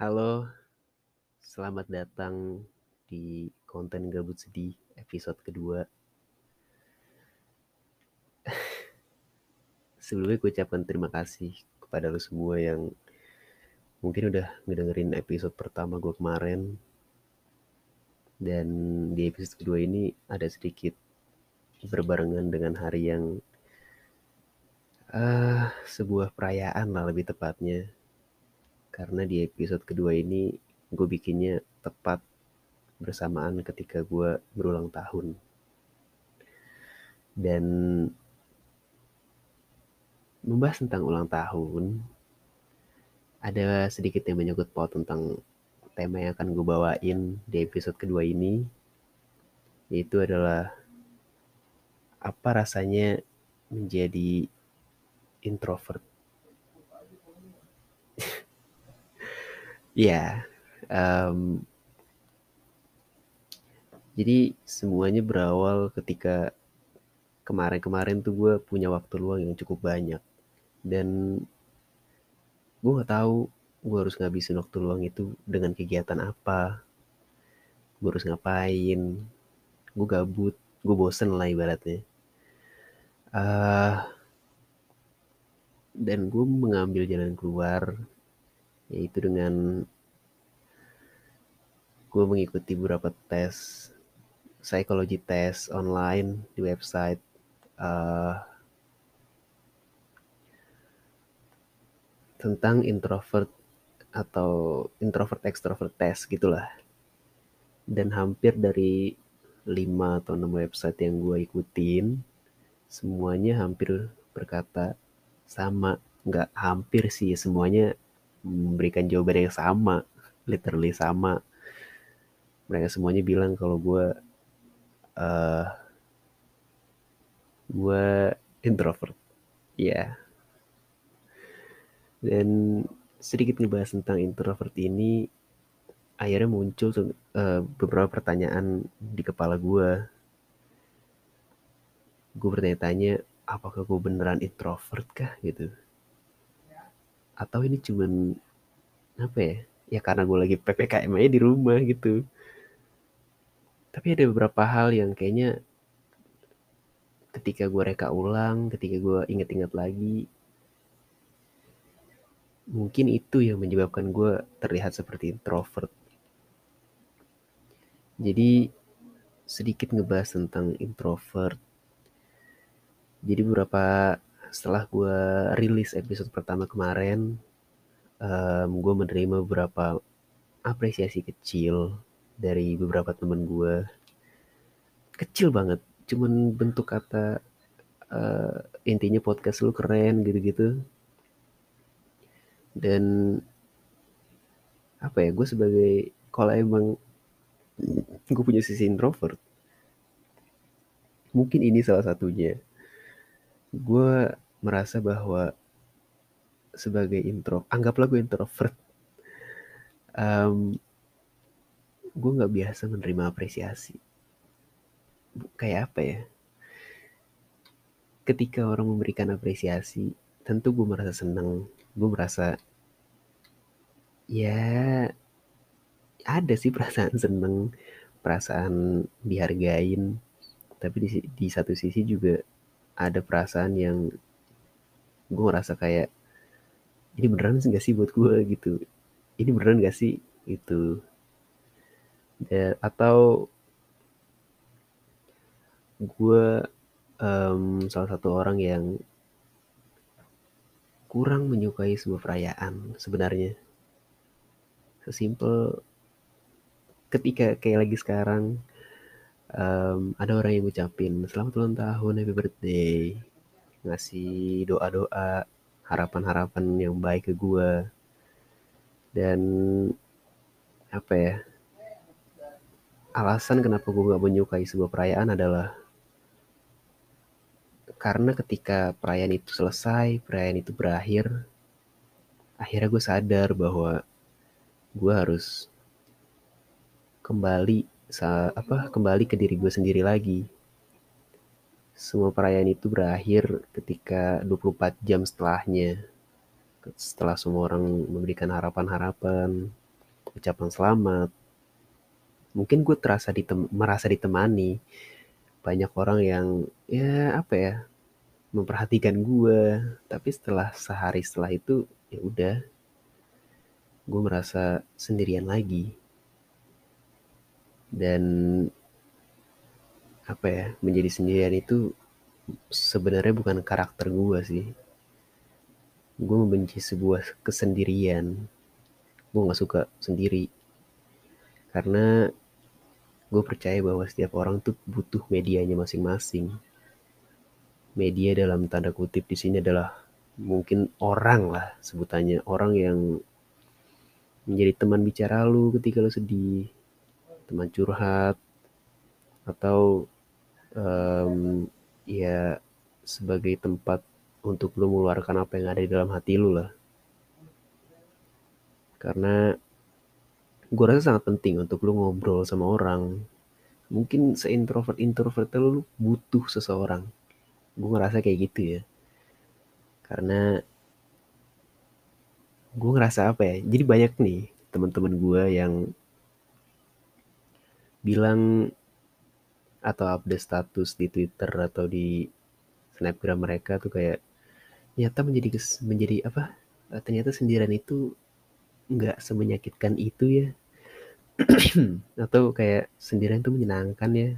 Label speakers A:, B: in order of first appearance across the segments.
A: Halo, selamat datang di konten Gabut Sedih episode kedua. Sebelumnya gue ucapkan terima kasih kepada lo semua yang mungkin udah ngedengerin episode pertama gue kemarin. Dan di episode kedua ini ada sedikit berbarengan dengan hari yang uh, sebuah perayaan lah lebih tepatnya karena di episode kedua ini gue bikinnya tepat bersamaan ketika gue berulang tahun. Dan membahas tentang ulang tahun ada sedikit yang menyangkut paut tentang tema yang akan gue bawain di episode kedua ini yaitu adalah apa rasanya menjadi introvert Iya, um, jadi semuanya berawal ketika kemarin-kemarin tuh gue punya waktu luang yang cukup banyak. Dan gue nggak tahu gue harus ngabisin waktu luang itu dengan kegiatan apa gue harus ngapain gue gabut gue bosen lah ibaratnya. Uh, dan gue mengambil jalan keluar yaitu dengan gue mengikuti beberapa tes psikologi tes online di website uh, tentang introvert atau introvert extrovert test gitulah. Dan hampir dari 5 atau 6 website yang gue ikutin semuanya hampir berkata sama. Nggak hampir sih semuanya memberikan jawaban yang sama, literally sama. Mereka semuanya bilang kalau gue uh, gue introvert, ya. Yeah. Dan sedikit ngebahas tentang introvert ini, akhirnya muncul uh, beberapa pertanyaan di kepala gue. Gue bertanya-tanya, apakah gue beneran introvert kah gitu? Atau ini cuman apa ya ya karena gue lagi ppkm aja di rumah gitu. Tapi ada beberapa hal yang kayaknya ketika gue reka ulang ketika gue inget-inget lagi mungkin itu yang menyebabkan gue terlihat seperti introvert. Jadi sedikit ngebahas tentang introvert. Jadi beberapa setelah gue rilis episode pertama kemarin, um, gue menerima beberapa apresiasi kecil dari beberapa temen gue. Kecil banget, cuman bentuk kata uh, intinya podcast lu keren gitu-gitu. Dan apa ya, gue sebagai kalau emang gue punya sisi introvert, mungkin ini salah satunya gue merasa bahwa sebagai intro, anggaplah gue introvert, um, gue nggak biasa menerima apresiasi. Kayak apa ya? Ketika orang memberikan apresiasi, tentu gue merasa senang, gue merasa ya ada sih perasaan seneng, perasaan dihargain, tapi di, di satu sisi juga ada perasaan yang gue ngerasa kayak ini beneran gak sih buat gue gitu. Ini beneran gak sih? itu ya, atau gue um, salah satu orang yang kurang menyukai sebuah perayaan sebenarnya. Sesimpel ketika kayak lagi sekarang um, ada orang yang ngucapin selamat ulang tahun, happy birthday, ngasih doa-doa, harapan-harapan yang baik ke gue. Dan apa ya? Alasan kenapa gue gak menyukai sebuah perayaan adalah karena ketika perayaan itu selesai, perayaan itu berakhir, akhirnya gue sadar bahwa gue harus kembali apa kembali ke diri gue sendiri lagi. Semua perayaan itu berakhir ketika 24 jam setelahnya. Setelah semua orang memberikan harapan-harapan, ucapan selamat. Mungkin gue terasa ditem merasa ditemani. Banyak orang yang ya apa ya memperhatikan gue. Tapi setelah sehari setelah itu ya udah gue merasa sendirian lagi. Dan apa ya menjadi sendirian itu sebenarnya bukan karakter gue sih. Gue membenci sebuah kesendirian. Gue nggak suka sendiri. Karena gue percaya bahwa setiap orang tuh butuh medianya masing-masing. Media dalam tanda kutip di sini adalah mungkin orang lah sebutannya. Orang yang menjadi teman bicara lu ketika lu sedih teman curhat atau um, ya sebagai tempat untuk lu mengeluarkan apa yang ada di dalam hati lu lah. Karena gue rasa sangat penting untuk lu ngobrol sama orang. Mungkin seintrovert-introvert lu, lu butuh seseorang. Gue ngerasa kayak gitu ya. Karena gue ngerasa apa ya, jadi banyak nih teman-teman gue yang bilang atau update status di Twitter atau di snapgram mereka tuh kayak ternyata menjadi menjadi apa? Ternyata sendirian itu nggak semenyakitkan itu ya. Atau kayak sendirian itu menyenangkan ya.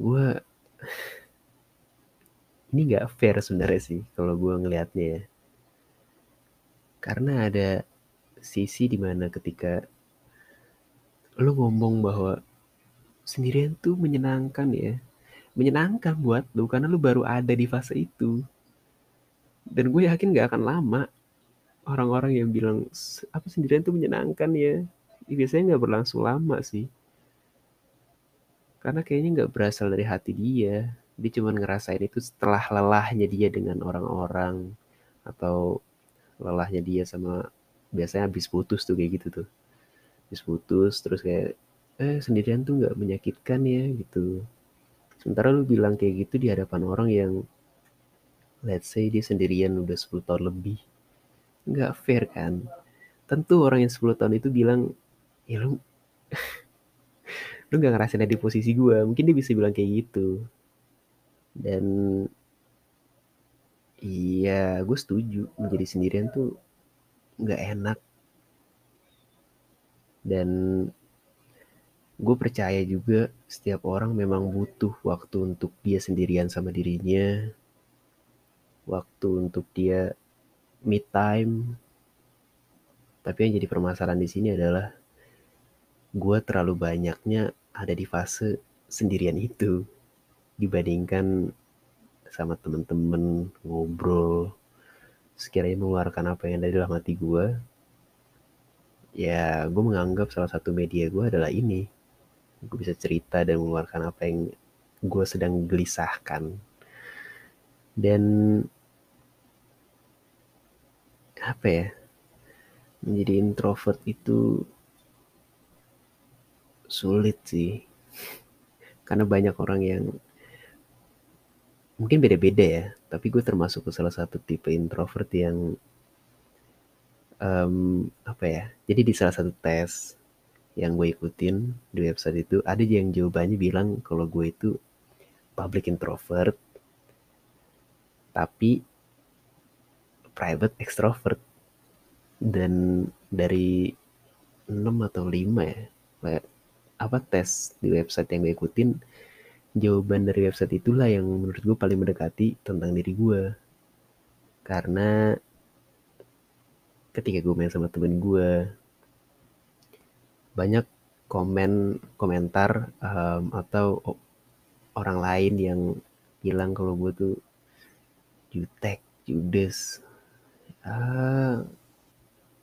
A: Gue ini nggak fair sebenarnya sih kalau gue ngelihatnya ya. Karena ada sisi di mana ketika lo ngomong bahwa sendirian tuh menyenangkan ya. Menyenangkan buat lu karena lu baru ada di fase itu. Dan gue yakin gak akan lama orang-orang yang bilang apa sendirian tuh menyenangkan ya. ya biasanya gak berlangsung lama sih. Karena kayaknya gak berasal dari hati dia. Dia cuma ngerasain itu setelah lelahnya dia dengan orang-orang. Atau lelahnya dia sama biasanya habis putus tuh kayak gitu tuh. Habis putus terus kayak eh sendirian tuh nggak menyakitkan ya gitu. Sementara lu bilang kayak gitu di hadapan orang yang let's say dia sendirian udah 10 tahun lebih nggak fair kan? Tentu orang yang 10 tahun itu bilang ya lu lu nggak ngerasain ada di posisi gue mungkin dia bisa bilang kayak gitu. Dan iya gue setuju menjadi sendirian tuh nggak enak dan gue percaya juga setiap orang memang butuh waktu untuk dia sendirian sama dirinya, waktu untuk dia me time. Tapi yang jadi permasalahan di sini adalah gue terlalu banyaknya ada di fase sendirian itu dibandingkan sama temen-temen ngobrol sekiranya mengeluarkan apa yang ada di dalam hati gue ya gue menganggap salah satu media gue adalah ini. Gue bisa cerita dan mengeluarkan apa yang gue sedang gelisahkan. Dan apa ya? Menjadi introvert itu sulit sih. Karena banyak orang yang mungkin beda-beda ya tapi gue termasuk ke salah satu tipe introvert yang um, apa ya? Jadi di salah satu tes yang gue ikutin di website itu ada yang jawabannya bilang kalau gue itu public introvert tapi private extrovert. Dan dari 6 atau 5 ya apa tes di website yang gue ikutin jawaban dari website itulah yang menurut gue paling mendekati tentang diri gue karena ketika gue main sama temen gue banyak komen komentar um, atau orang lain yang bilang kalau gue tuh jutek, judes, ah,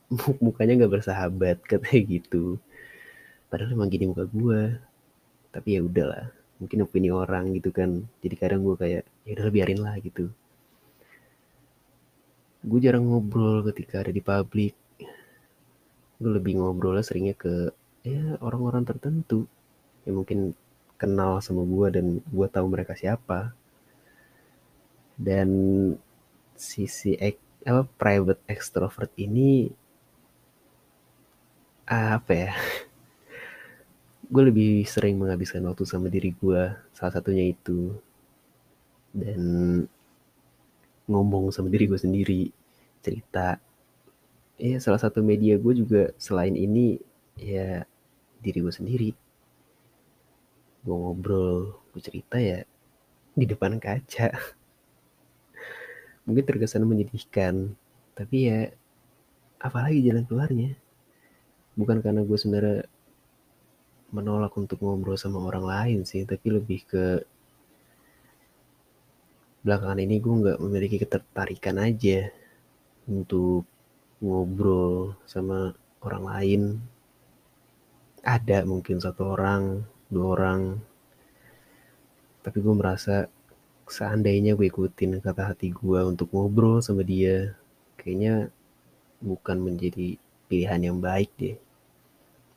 A: mukanya nggak bersahabat katanya gitu. Padahal emang gini muka gue, tapi ya udahlah, mungkin opini orang gitu kan. Jadi kadang gue kayak ya udah biarin lah gitu. Gue jarang ngobrol ketika ada di publik. Gue lebih ngobrolnya seringnya ke ya orang-orang tertentu yang mungkin kenal sama gue dan gue tahu mereka siapa dan sisi ek, apa private extrovert ini apa ya gue lebih sering menghabiskan waktu sama diri gue salah satunya itu dan ngomong sama diri gue sendiri cerita. Ya salah satu media gue juga selain ini ya diri gue sendiri. Gue ngobrol gue cerita ya di depan kaca. Mungkin terkesan menyedihkan tapi ya apalagi jalan keluarnya. Bukan karena gue sebenarnya menolak untuk ngobrol sama orang lain sih tapi lebih ke belakangan ini gue nggak memiliki ketertarikan aja untuk ngobrol sama orang lain. Ada mungkin satu orang dua orang. Tapi gue merasa seandainya gue ikutin kata hati gue untuk ngobrol sama dia kayaknya bukan menjadi pilihan yang baik deh.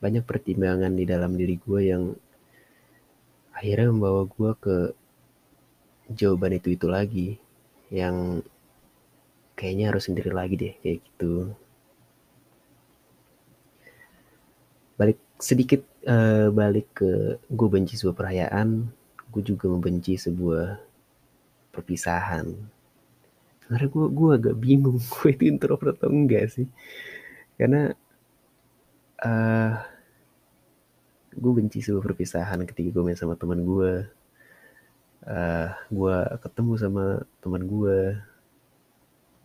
A: Banyak pertimbangan di dalam diri gue yang akhirnya membawa gue ke jawaban itu-itu lagi yang kayaknya harus sendiri lagi deh kayak gitu. Balik sedikit uh, balik ke gue benci sebuah perayaan, gue juga membenci sebuah perpisahan. Sebenarnya gue gue agak bingung gue itu introvert atau enggak sih, karena uh, gue benci sebuah perpisahan ketika gue main sama teman gue uh, gue ketemu sama teman gue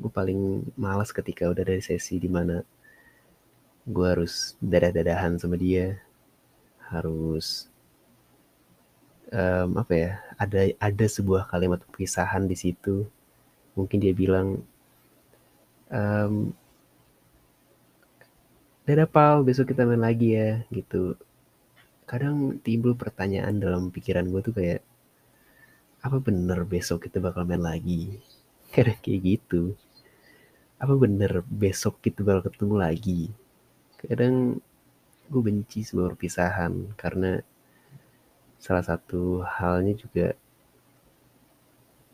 A: gue paling malas ketika udah dari sesi di mana gue harus dadah-dadahan sama dia. Harus um, apa ya ada ada sebuah kalimat perpisahan di situ. Mungkin dia bilang um, dadah pal besok kita main lagi ya gitu. Kadang timbul pertanyaan dalam pikiran gue tuh kayak apa bener besok kita bakal main lagi? Kadang kayak gitu. Apa bener besok kita bakal ketemu lagi? Kadang gue benci sebuah perpisahan karena salah satu halnya juga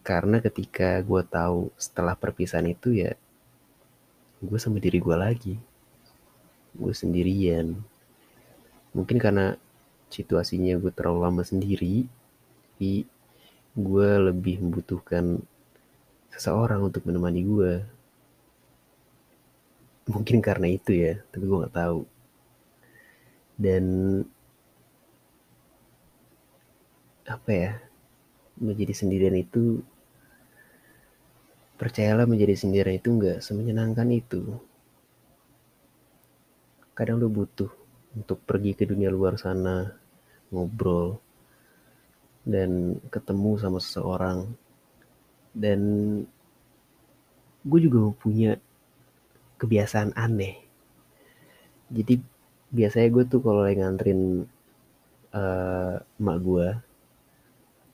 A: karena ketika gue tahu setelah perpisahan itu ya gue sama diri gue lagi. Gue sendirian. Mungkin karena situasinya gue terlalu lama sendiri gue lebih membutuhkan seseorang untuk menemani gue. Mungkin karena itu ya, tapi gue gak tahu. Dan apa ya, menjadi sendirian itu percayalah menjadi sendirian itu nggak semenyenangkan itu. Kadang lo butuh untuk pergi ke dunia luar sana, ngobrol, dan ketemu sama seseorang. Dan gue juga punya kebiasaan aneh. Jadi biasanya gue tuh kalau lagi nganterin uh, emak gue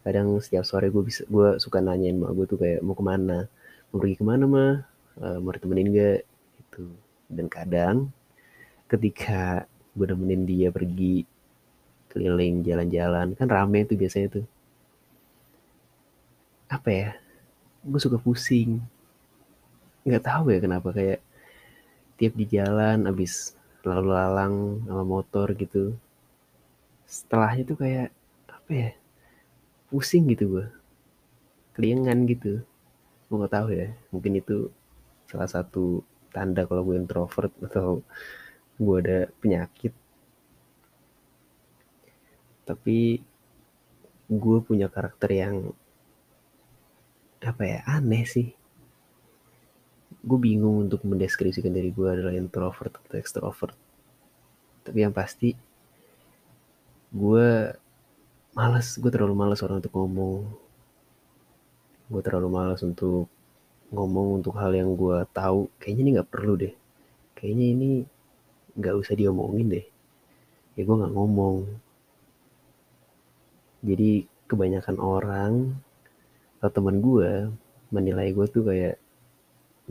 A: kadang setiap sore gue bisa gue suka nanyain emak gue tuh kayak mau ke mana? Mau pergi ke mana mah uh, mau ditemenin gak itu dan kadang ketika gue nemenin dia pergi keliling jalan-jalan. Kan rame tuh biasanya tuh. Apa ya? Gue suka pusing. Nggak tahu ya kenapa kayak tiap di jalan abis lalu lalang sama motor gitu. Setelahnya tuh kayak apa ya? Pusing gitu gue keliengan gitu. Gue nggak tahu ya. Mungkin itu salah satu tanda kalau gue introvert atau gue ada penyakit tapi gue punya karakter yang apa ya aneh sih. Gue bingung untuk mendeskripsikan diri gue adalah introvert atau extrovert. Tapi yang pasti gue malas gue terlalu malas orang untuk ngomong. Gue terlalu malas untuk ngomong untuk hal yang gue tahu. Kayaknya ini nggak perlu deh. Kayaknya ini nggak usah diomongin deh. Ya gue nggak ngomong jadi kebanyakan orang atau teman gue menilai gue tuh kayak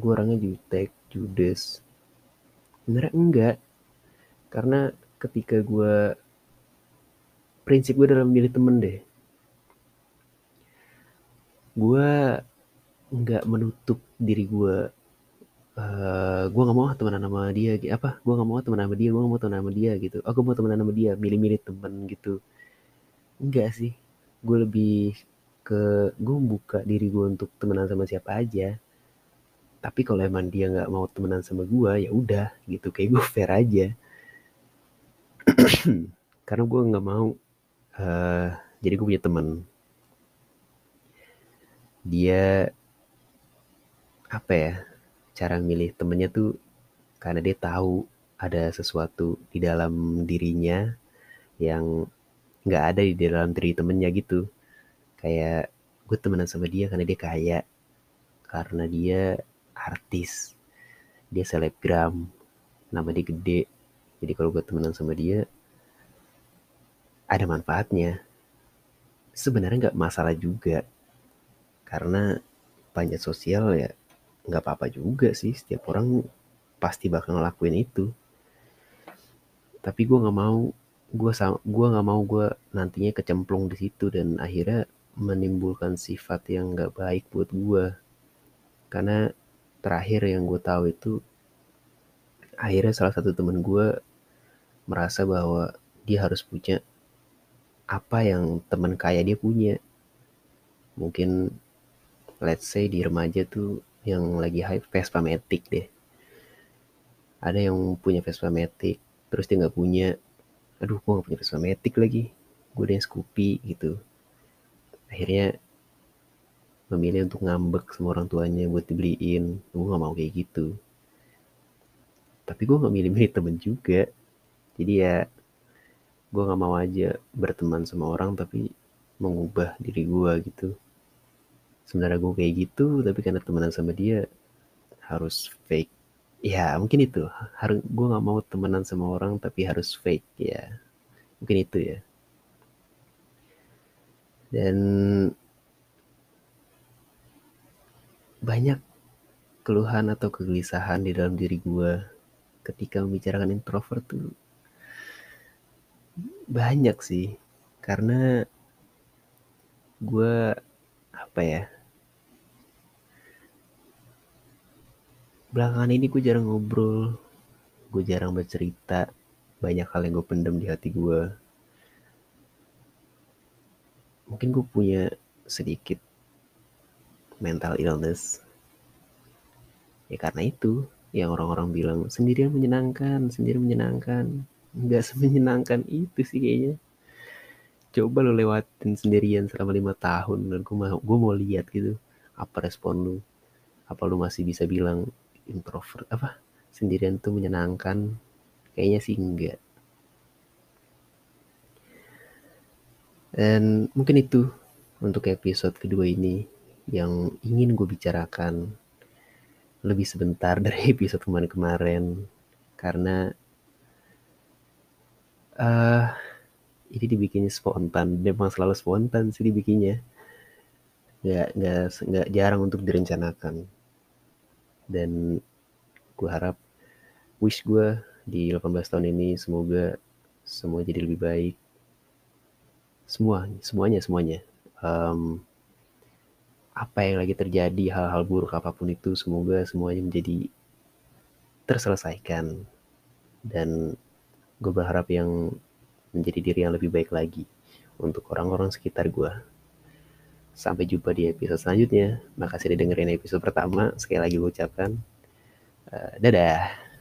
A: gue orangnya jutek, judes. Sebenarnya enggak. Karena ketika gue prinsip gue dalam milih temen deh. Gue nggak menutup diri gue uh, gue nggak mau temenan sama dia apa gue nggak mau temenan sama dia gue nggak mau temenan sama dia gitu aku oh, mau temenan sama dia milih-milih temen gitu enggak sih. Gue lebih ke gue buka diri gue untuk temenan sama siapa aja. Tapi kalau emang dia nggak mau temenan sama gue ya udah gitu. Kayak gue fair aja. Karena gue nggak mau uh, jadi gue punya temen. Dia apa ya cara milih temennya tuh karena dia tahu ada sesuatu di dalam dirinya yang nggak ada di dalam diri temennya gitu. Kayak gue temenan sama dia karena dia kaya karena dia artis dia selebgram nama dia gede. Jadi kalau gue temenan sama dia ada manfaatnya. Sebenarnya nggak masalah juga karena panjat sosial ya nggak apa-apa juga sih. Setiap orang pasti bakal ngelakuin itu. Tapi gue nggak mau gue gue nggak mau gue nantinya kecemplung di situ dan akhirnya menimbulkan sifat yang nggak baik buat gue karena terakhir yang gue tahu itu akhirnya salah satu temen gue merasa bahwa dia harus punya apa yang teman kaya dia punya mungkin let's say di remaja tuh yang lagi hype Vespa Matic deh. Ada yang punya Vespa Matic, terus dia nggak punya. Aduh, gue nggak punya Vespa Matic lagi. Gue udah Scoopy gitu. Akhirnya memilih untuk ngambek sama orang tuanya buat dibeliin. Gue nggak mau kayak gitu. Tapi gue nggak milih-milih temen juga. Jadi ya gue nggak mau aja berteman sama orang tapi mengubah diri gue gitu sebenarnya gue kayak gitu tapi karena temenan sama dia harus fake ya mungkin itu. Harus gue nggak mau temenan sama orang tapi harus fake ya. Mungkin itu ya. Dan banyak keluhan atau kegelisahan di dalam diri gue ketika membicarakan introvert tuh. Banyak sih karena gue apa ya belakangan ini gue jarang ngobrol. Gue jarang bercerita. Banyak hal yang gue pendam di hati gue mungkin gue punya sedikit mental illness. Ya karena itu yang orang-orang bilang sendirian menyenangkan sendiri menyenangkan. Nggak semenyenangkan itu sih kayaknya. Coba lo lewatin sendirian selama lima tahun dan gue mau gue mau lihat gitu apa respon lu. Apa lu masih bisa bilang introvert apa? Sendirian tuh menyenangkan. Kayaknya sih enggak. Dan mungkin itu untuk episode kedua ini yang ingin gue bicarakan lebih sebentar dari episode kemarin-kemarin. Karena uh, ini dibikinnya spontan. Memang selalu spontan sih dibikinnya. Nggak nggak nggak jarang untuk direncanakan dan gue harap wish gue di 18 tahun ini semoga semua jadi lebih baik. Semua semuanya semuanya. Um, apa yang lagi terjadi hal-hal buruk apa pun itu semoga semuanya menjadi terselesaikan. Dan gue berharap yang menjadi diri yang lebih baik lagi untuk orang-orang sekitar gue. Sampai jumpa di episode selanjutnya. Makasih udah dengerin episode pertama. Sekali lagi gue ucapkan uh, dadah.